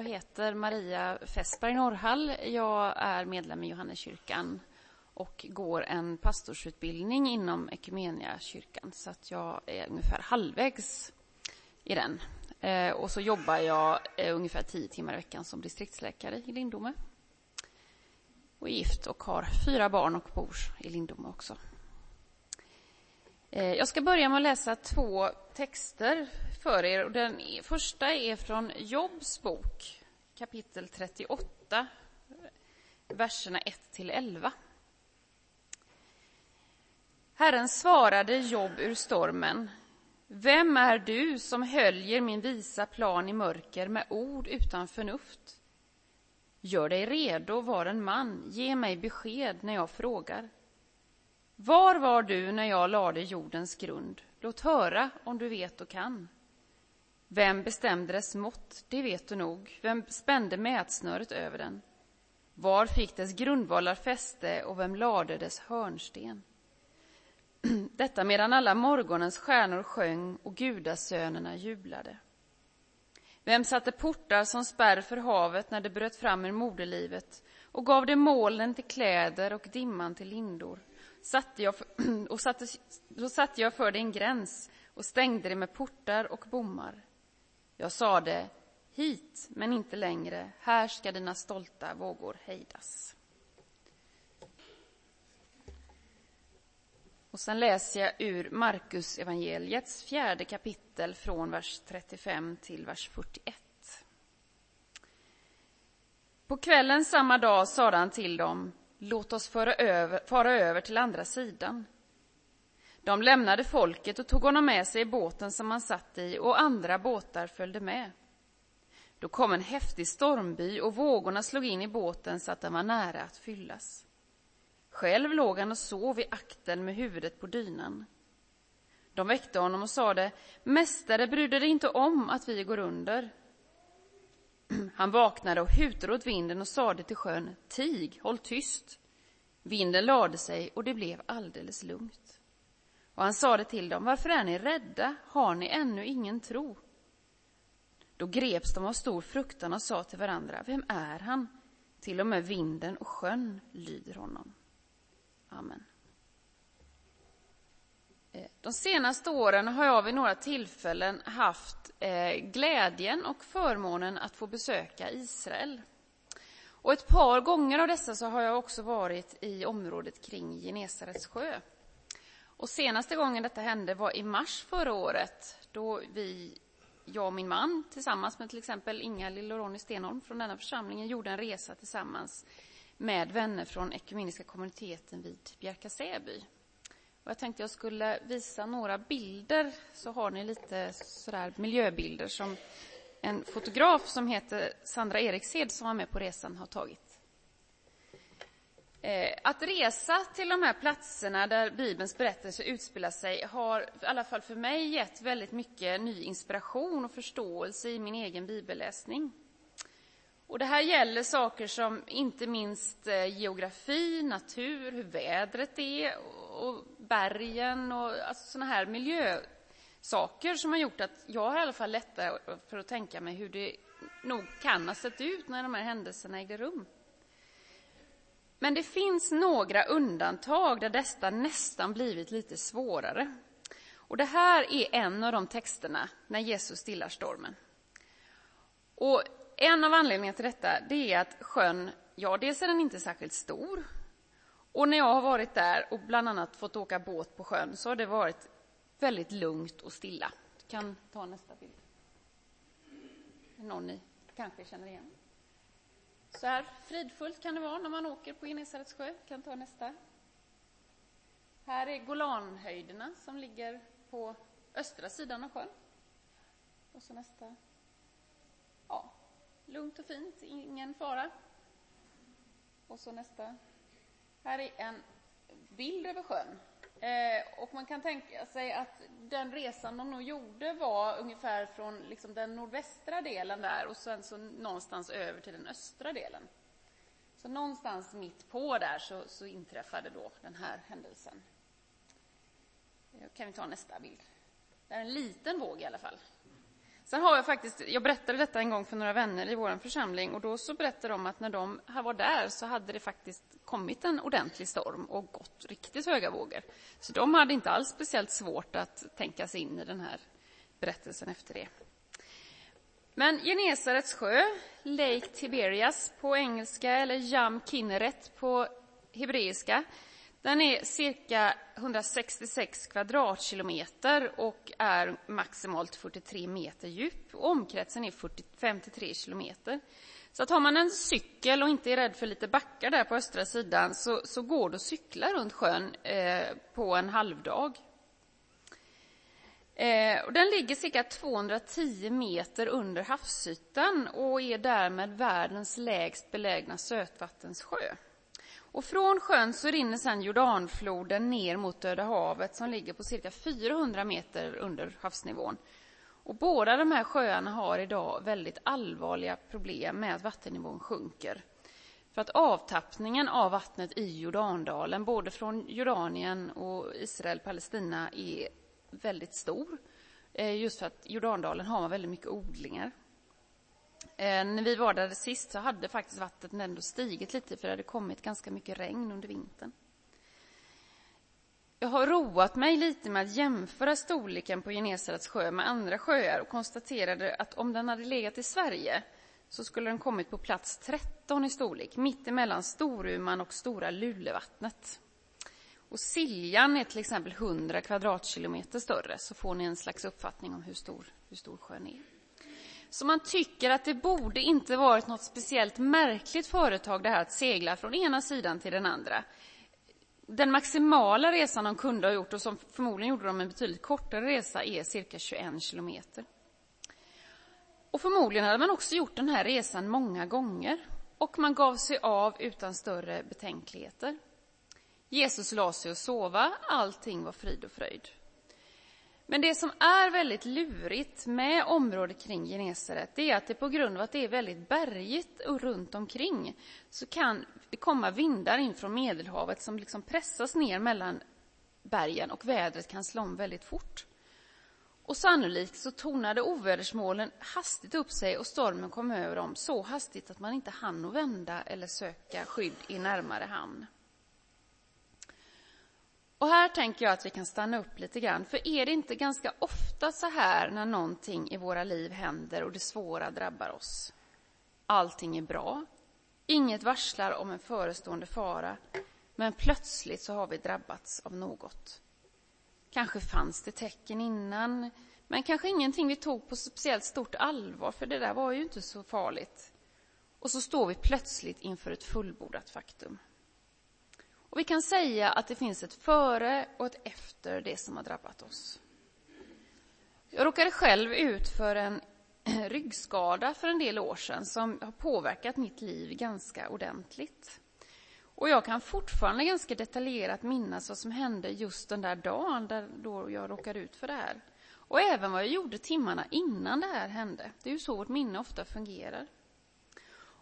Jag heter Maria Fässberg Norrhall. Jag är medlem i Johanneskyrkan och går en pastorsutbildning inom Equmeniakyrkan, så att jag är ungefär halvvägs i den. Eh, och så jobbar jag eh, ungefär tio timmar i veckan som distriktsläkare i Lindome. Och är gift och har fyra barn och bor i Lindome också. Eh, jag ska börja med att läsa två texter för er. Den första är från Jobs bok, kapitel 38, verserna 1 till 11. Herren svarade Job ur stormen. Vem är du som höljer min visa plan i mörker med ord utan förnuft? Gör dig redo, var en man, ge mig besked när jag frågar. Var var du när jag lade jordens grund? Låt höra om du vet och kan. Vem bestämde dess mått? Det vet du nog. Vem spände mätsnöret över den? Var fick dess grundvalar fäste och vem lade dess hörnsten? Detta medan alla morgonens stjärnor sjöng och gudasönerna jublade. Vem satte portar som spärr för havet när det bröt fram ur moderlivet och gav det molnen till kläder och dimman till lindor? Satte jag för, och satte, då satte jag för dig en gräns och stängde det med portar och bommar. Jag sade, hit, men inte längre, här ska dina stolta vågor hejdas. Och sen läser jag ur Markus evangeliets fjärde kapitel från vers 35 till vers 41. På kvällen samma dag sade han till dem, låt oss föra över, fara över till andra sidan. De lämnade folket och tog honom med sig i båten som han satt i och andra båtar följde med. Då kom en häftig stormby och vågorna slog in i båten så att den var nära att fyllas. Själv låg han och sov i akten med huvudet på dynan. De väckte honom och sade, Mästare, bryr dig inte om att vi går under? Han vaknade och hutade åt vinden och sade till sjön, Tig, håll tyst. Vinden lade sig och det blev alldeles lugnt. Och han sade till dem, varför är ni rädda? Har ni ännu ingen tro? Då greps de av stor fruktan och sa till varandra, vem är han? Till och med vinden och sjön lyder honom. Amen. Eh, de senaste åren har jag vid några tillfällen haft eh, glädjen och förmånen att få besöka Israel. Och ett par gånger av dessa så har jag också varit i området kring Genesarets sjö. Och senaste gången detta hände var i mars förra året då vi, jag och min man tillsammans med till exempel Inga-Lill och Ronny Stenholm från denna församlingen gjorde en resa tillsammans med vänner från Ekumeniska kommuniteten vid Bjärka Säby. Och jag tänkte jag skulle visa några bilder, så har ni lite sådär miljöbilder som en fotograf som heter Sandra Erikshed som var med på resan har tagit. Eh, att resa till de här platserna där Bibelns berättelse utspelar sig har i alla fall för mig gett väldigt mycket ny inspiration och förståelse i min egen bibelläsning. Och det här gäller saker som inte minst eh, geografi, natur, hur vädret är och bergen och alltså sådana här saker som har gjort att jag har i alla fall lättare för att tänka mig hur det nog kan ha sett ut när de här händelserna ägde rum. Men det finns några undantag där detta nästan blivit lite svårare. Och det här är en av de texterna när Jesus stillar stormen. Och en av anledningarna till detta det är att sjön, ja, dels är den inte särskilt stor. Och när jag har varit där och bland annat fått åka båt på sjön så har det varit väldigt lugnt och stilla. Du kan ta nästa bild. Någon ni kanske känner igen. Så här fridfullt kan det vara när man åker på Genesarets sjö. Kan ta nästa. Här är Golanhöjderna som ligger på östra sidan av sjön. Och så nästa. Ja, lugnt och fint, ingen fara. Och så nästa. Här är en bild över sjön. Eh, och man kan tänka sig att den resan de nog gjorde var ungefär från liksom den nordvästra delen där och sen så någonstans över till den östra delen. Så någonstans mitt på där så, så inträffade då den här händelsen. Eh, kan vi ta nästa bild. Det är en liten våg i alla fall. Sen har jag faktiskt, jag berättade detta en gång för några vänner i vår församling och då så berättade de att när de var där så hade det faktiskt kommit en ordentlig storm och gått riktigt höga vågor. Så de hade inte alls speciellt svårt att tänka sig in i den här berättelsen efter det. Men Genesarets sjö, Lake Tiberias på engelska eller Jam Kinneret på hebreiska, den är cirka 166 kvadratkilometer och är maximalt 43 meter djup. Omkretsen är 40, 53 kilometer. Så att har man en cykel och inte är rädd för lite backar där på östra sidan så, så går det att cykla runt sjön eh, på en halvdag. Eh, och den ligger cirka 210 meter under havsytan och är därmed världens lägst belägna sötvattenssjö. Och från sjön så rinner sedan Jordanfloden ner mot Döda havet som ligger på cirka 400 meter under havsnivån. Och båda de här sjöarna har idag väldigt allvarliga problem med att vattennivån sjunker. För att avtappningen av vattnet i Jordandalen, både från Jordanien och Israel, Palestina, är väldigt stor. Eh, just för att Jordandalen har man väldigt mycket odlingar. Eh, när vi var där sist så hade faktiskt vattnet ändå stigit lite för det hade kommit ganska mycket regn under vintern. Jag har roat mig lite med att jämföra storleken på Genesarets sjö med andra sjöar och konstaterade att om den hade legat i Sverige så skulle den kommit på plats 13 i storlek, mitt emellan Storuman och Stora Lulevattnet. Och Siljan är till exempel 100 kvadratkilometer större, så får ni en slags uppfattning om hur stor, hur stor sjön är. Så man tycker att det borde inte varit något speciellt märkligt företag det här att segla från ena sidan till den andra. Den maximala resan de kunde ha gjort, och som förmodligen gjorde de en betydligt kortare resa, är cirka 21 kilometer. Och förmodligen hade man också gjort den här resan många gånger. Och man gav sig av utan större betänkligheter. Jesus la sig och sova, allting var frid och fröjd. Men det som är väldigt lurigt med området kring Genesaret, det är att det på grund av att det är väldigt bergigt och runt omkring så kan det komma vindar in från Medelhavet som liksom pressas ner mellan bergen och vädret kan slå om väldigt fort. Och sannolikt så tonade ovädersmålen hastigt upp sig och stormen kom över dem så hastigt att man inte hann att vända eller söka skydd i närmare hamn. Och här tänker jag att vi kan stanna upp lite grann, för är det inte ganska ofta så här när någonting i våra liv händer och det svåra drabbar oss? Allting är bra, inget varslar om en förestående fara, men plötsligt så har vi drabbats av något. Kanske fanns det tecken innan, men kanske ingenting vi tog på speciellt stort allvar, för det där var ju inte så farligt. Och så står vi plötsligt inför ett fullbordat faktum. Och vi kan säga att det finns ett före och ett efter det som har drabbat oss. Jag råkade själv ut för en ryggskada för en del år sedan som har påverkat mitt liv ganska ordentligt. Och jag kan fortfarande ganska detaljerat minnas vad som hände just den där dagen där då jag råkade ut för det här. Och även vad jag gjorde timmarna innan det här hände. Det är ju så vårt minne ofta fungerar.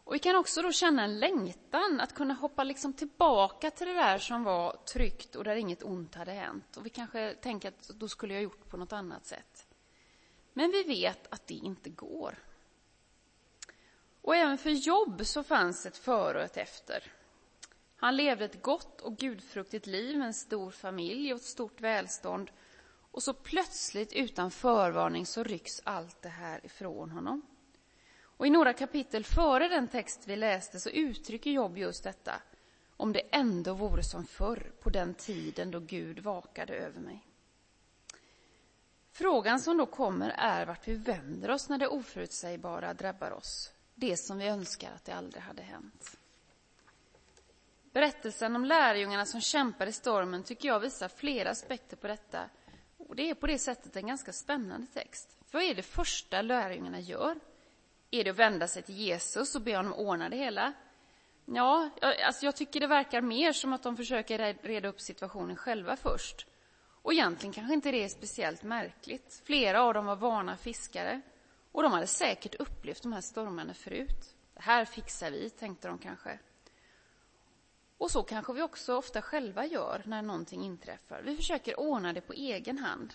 Och vi kan också då känna en längtan att kunna hoppa liksom tillbaka till det där som var tryggt och där inget ont hade hänt. Och vi kanske tänker att då skulle jag gjort på något annat sätt. Men vi vet att det inte går. Och även för Jobb så fanns ett före och ett efter. Han levde ett gott och gudfruktigt liv med en stor familj och ett stort välstånd. Och så plötsligt utan förvarning så rycks allt det här ifrån honom. Och i några kapitel före den text vi läste så uttrycker Jobb just detta. Om det ändå vore som förr, på den tiden då Gud vakade över mig. Frågan som då kommer är vart vi vänder oss när det oförutsägbara drabbar oss. Det som vi önskar att det aldrig hade hänt. Berättelsen om lärjungarna som kämpar i stormen tycker jag visar flera aspekter på detta. Och det är på det sättet en ganska spännande text. För vad är det första lärjungarna gör? Är det att vända sig till Jesus och be honom ordna det hela? Ja, alltså jag tycker det verkar mer som att de försöker reda upp situationen själva först. Och egentligen kanske inte det är speciellt märkligt. Flera av dem var vana fiskare och de hade säkert upplevt de här stormarna förut. Det här fixar vi, tänkte de kanske. Och så kanske vi också ofta själva gör när någonting inträffar. Vi försöker ordna det på egen hand.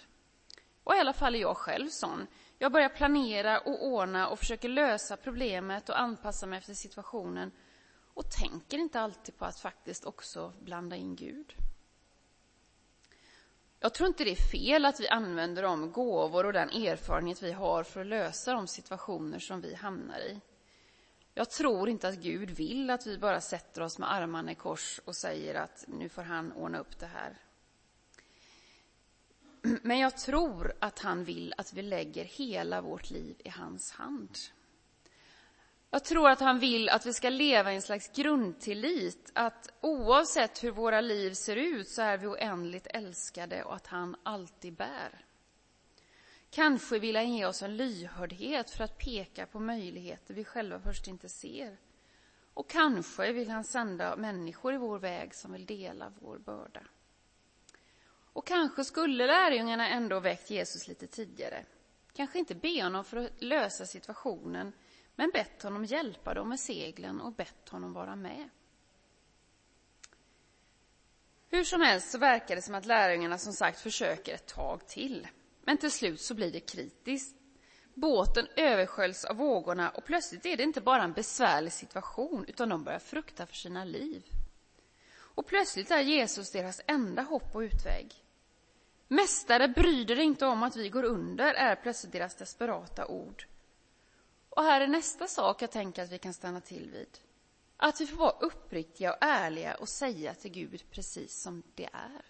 Och i alla fall är jag själv sån. Jag börjar planera och ordna och försöker lösa problemet och anpassa mig efter situationen och tänker inte alltid på att faktiskt också blanda in Gud. Jag tror inte det är fel att vi använder de gåvor och den erfarenhet vi har för att lösa de situationer som vi hamnar i. Jag tror inte att Gud vill att vi bara sätter oss med armarna i kors och säger att nu får han ordna upp det här. Men jag tror att han vill att vi lägger hela vårt liv i hans hand. Jag tror att han vill att vi ska leva i en slags grundtillit, att oavsett hur våra liv ser ut så är vi oändligt älskade och att han alltid bär. Kanske vill han ge oss en lyhördhet för att peka på möjligheter vi själva först inte ser. Och kanske vill han sända människor i vår väg som vill dela vår börda. Och kanske skulle lärjungarna ändå väckt Jesus lite tidigare. Kanske inte be honom för att lösa situationen, men bett honom hjälpa dem med seglen och bett honom vara med. Hur som helst så verkar det som att lärjungarna som sagt försöker ett tag till. Men till slut så blir det kritiskt. Båten översköljs av vågorna och plötsligt är det inte bara en besvärlig situation utan de börjar frukta för sina liv. Och plötsligt är Jesus deras enda hopp och utväg. Mästare, bryr dig inte om att vi går under, är plötsligt deras desperata ord. Och här är nästa sak jag tänker att vi kan stanna till vid. Att vi får vara uppriktiga och ärliga och säga till Gud precis som det är.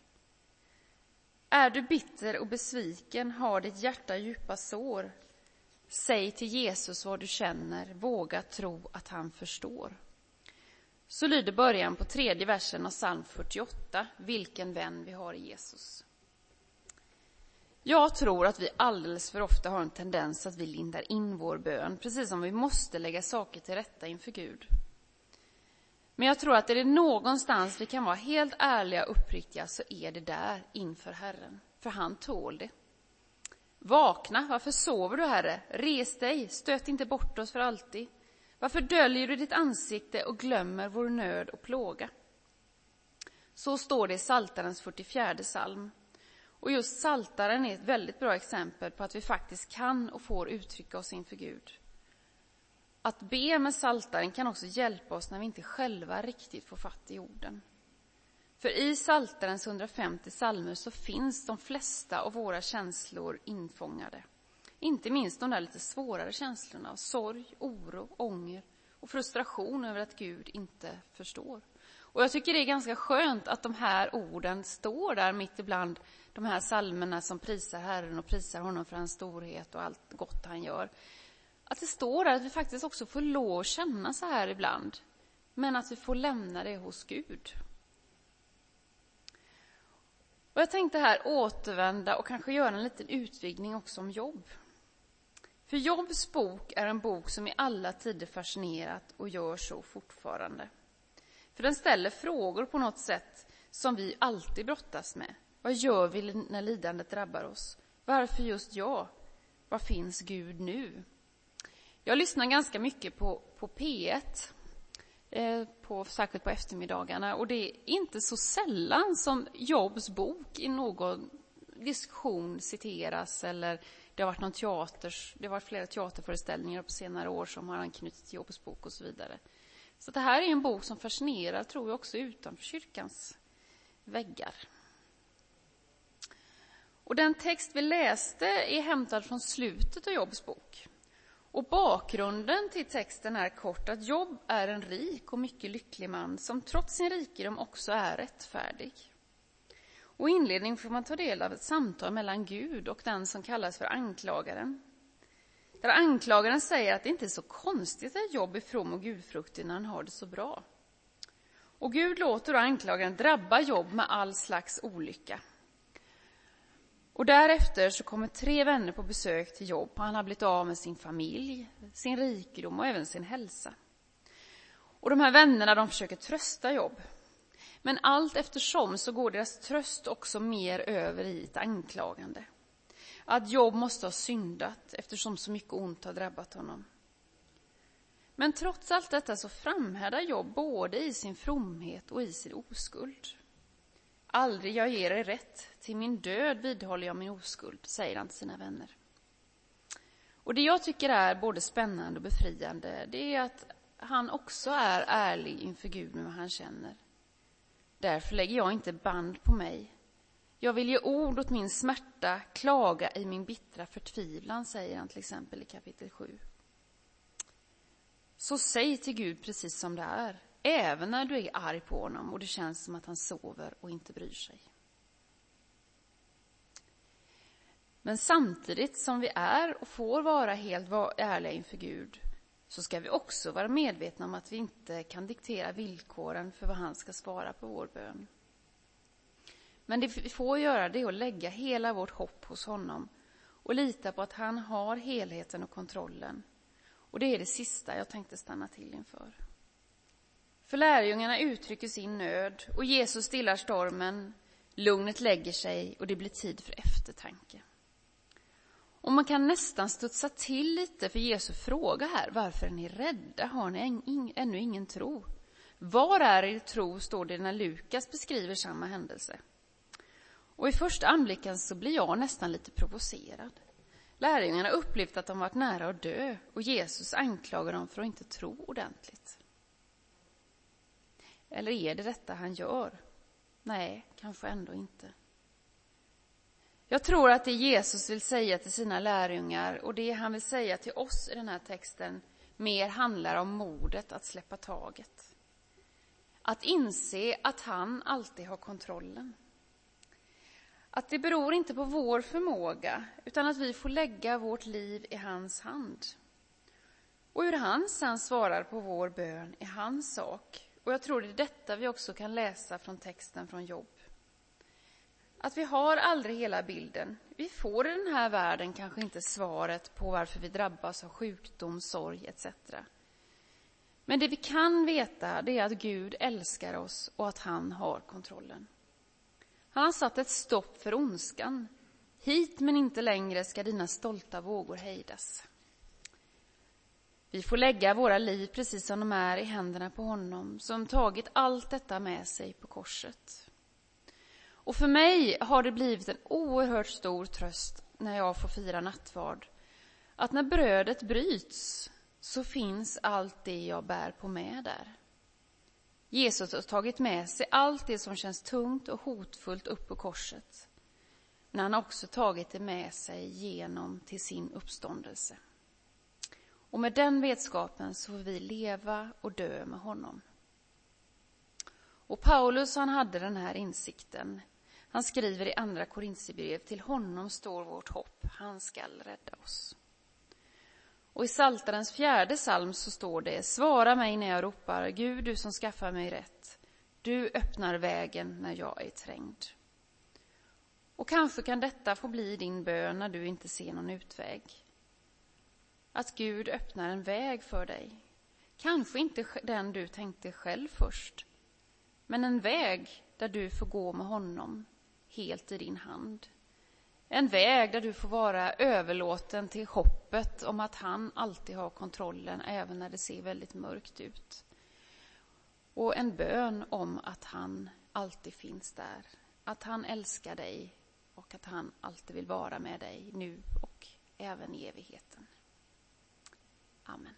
Är du bitter och besviken, har ditt hjärta djupa sår. Säg till Jesus vad du känner, våga tro att han förstår. Så lyder början på tredje versen av psalm 48, vilken vän vi har i Jesus. Jag tror att vi alldeles för ofta har en tendens att vi lindar in vår bön, precis som vi måste lägga saker till rätta inför Gud. Men jag tror att är det någonstans vi kan vara helt ärliga och uppriktiga så är det där inför Herren, för han tål det. Vakna, varför sover du Herre? Res dig, stöt inte bort oss för alltid. Varför döljer du ditt ansikte och glömmer vår nöd och plåga? Så står det i Saltarens 44 psalm. Och just Saltaren är ett väldigt bra exempel på att vi faktiskt kan och får uttrycka oss inför Gud. Att be med Saltaren kan också hjälpa oss när vi inte själva riktigt får fatt i orden. För i Saltarens 150 psalmer så finns de flesta av våra känslor infångade. Inte minst de där lite svårare känslorna av sorg, oro, ånger och frustration över att Gud inte förstår. Och jag tycker det är ganska skönt att de här orden står där mitt ibland de här salmerna som prisar Herren och prisar honom för hans storhet och allt gott han gör. Att det står där att vi faktiskt också får lov att känna så här ibland, men att vi får lämna det hos Gud. Och jag tänkte här återvända och kanske göra en liten utvidgning också om jobb. För Jobs bok är en bok som i alla tider fascinerat och gör så fortfarande. För den ställer frågor på något sätt som vi alltid brottas med. Vad gör vi när lidandet drabbar oss? Varför just jag? Var finns Gud nu? Jag lyssnar ganska mycket på, på P1, eh, på, särskilt på eftermiddagarna, och det är inte så sällan som Jobs bok i någon diskussion citeras eller det har varit någon teaters, det har varit flera teaterföreställningar på senare år som har anknutit till Jobs bok och så vidare. Så det här är en bok som fascinerar, tror jag, också utanför kyrkans väggar. Och den text vi läste är hämtad från slutet av Jobs bok. Och bakgrunden till texten är kort att Jobb är en rik och mycket lycklig man som trots sin rikedom också är rättfärdig. Och i inledningen får man ta del av ett samtal mellan Gud och den som kallas för anklagaren. Där anklagaren säger att det inte är så konstigt att Jobb är from och gudfruktig när han har det så bra. Och Gud låter då anklagaren drabba Jobb med all slags olycka. Och därefter så kommer tre vänner på besök till Jobb. Han har blivit av med sin familj, sin rikedom och även sin hälsa. Och de här vännerna de försöker trösta Jobb. Men allt eftersom så går deras tröst också mer över i ett anklagande. Att Job måste ha syndat eftersom så mycket ont har drabbat honom. Men trots allt detta så framhärdar Job både i sin fromhet och i sin oskuld. Aldrig jag ger er rätt, till min död vidhåller jag min oskuld, säger han till sina vänner. Och det jag tycker är både spännande och befriande, det är att han också är ärlig inför Gud med vad han känner. Därför lägger jag inte band på mig. Jag vill ge ord åt min smärta, klaga i min bittra förtvivlan, säger han till exempel i kapitel 7. Så säg till Gud precis som det är, även när du är arg på honom och det känns som att han sover och inte bryr sig. Men samtidigt som vi är och får vara helt ärliga inför Gud så ska vi också vara medvetna om att vi inte kan diktera villkoren för vad han ska svara på vår bön. Men det vi får göra det är att lägga hela vårt hopp hos honom och lita på att han har helheten och kontrollen. Och det är det sista jag tänkte stanna till inför. För lärjungarna uttrycker sin nöd och Jesus stillar stormen, lugnet lägger sig och det blir tid för eftertanke. Och man kan nästan studsa till lite för Jesu fråga här. Varför är ni rädda? Har ni ännu ingen tro? Var är er tro, står det när Lukas beskriver samma händelse. Och i första anblicken så blir jag nästan lite provocerad. Lärjungarna upplevt att de varit nära att dö och Jesus anklagar dem för att inte tro ordentligt. Eller är det detta han gör? Nej, kanske ändå inte. Jag tror att det Jesus vill säga till sina lärjungar och det han vill säga till oss i den här texten mer handlar om modet att släppa taget. Att inse att han alltid har kontrollen. Att det beror inte på vår förmåga, utan att vi får lägga vårt liv i hans hand. Och hur han sen svarar på vår bön är hans sak. Och jag tror det är detta vi också kan läsa från texten från Jobb. Att vi har aldrig hela bilden. Vi får i den här världen kanske inte svaret på varför vi drabbas av sjukdom, sorg etc. Men det vi kan veta det är att Gud älskar oss och att han har kontrollen. Han har satt ett stopp för ondskan. Hit men inte längre ska dina stolta vågor hejdas. Vi får lägga våra liv precis som de är i händerna på honom som tagit allt detta med sig på korset. Och för mig har det blivit en oerhört stor tröst när jag får fira nattvard. Att när brödet bryts så finns allt det jag bär på med där. Jesus har tagit med sig allt det som känns tungt och hotfullt upp på korset. Men han har också tagit det med sig genom till sin uppståndelse. Och med den vetskapen så får vi leva och dö med honom. Och Paulus han hade den här insikten. Han skriver i andra Korintierbrev, till honom står vårt hopp, han skall rädda oss. Och i Saltarens fjärde psalm så står det, svara mig när jag ropar, Gud du som skaffar mig rätt. Du öppnar vägen när jag är trängd. Och kanske kan detta få bli din bön när du inte ser någon utväg. Att Gud öppnar en väg för dig. Kanske inte den du tänkte själv först, men en väg där du får gå med honom helt i din hand. En väg där du får vara överlåten till hoppet om att han alltid har kontrollen även när det ser väldigt mörkt ut. Och en bön om att han alltid finns där. Att han älskar dig och att han alltid vill vara med dig nu och även i evigheten. Amen.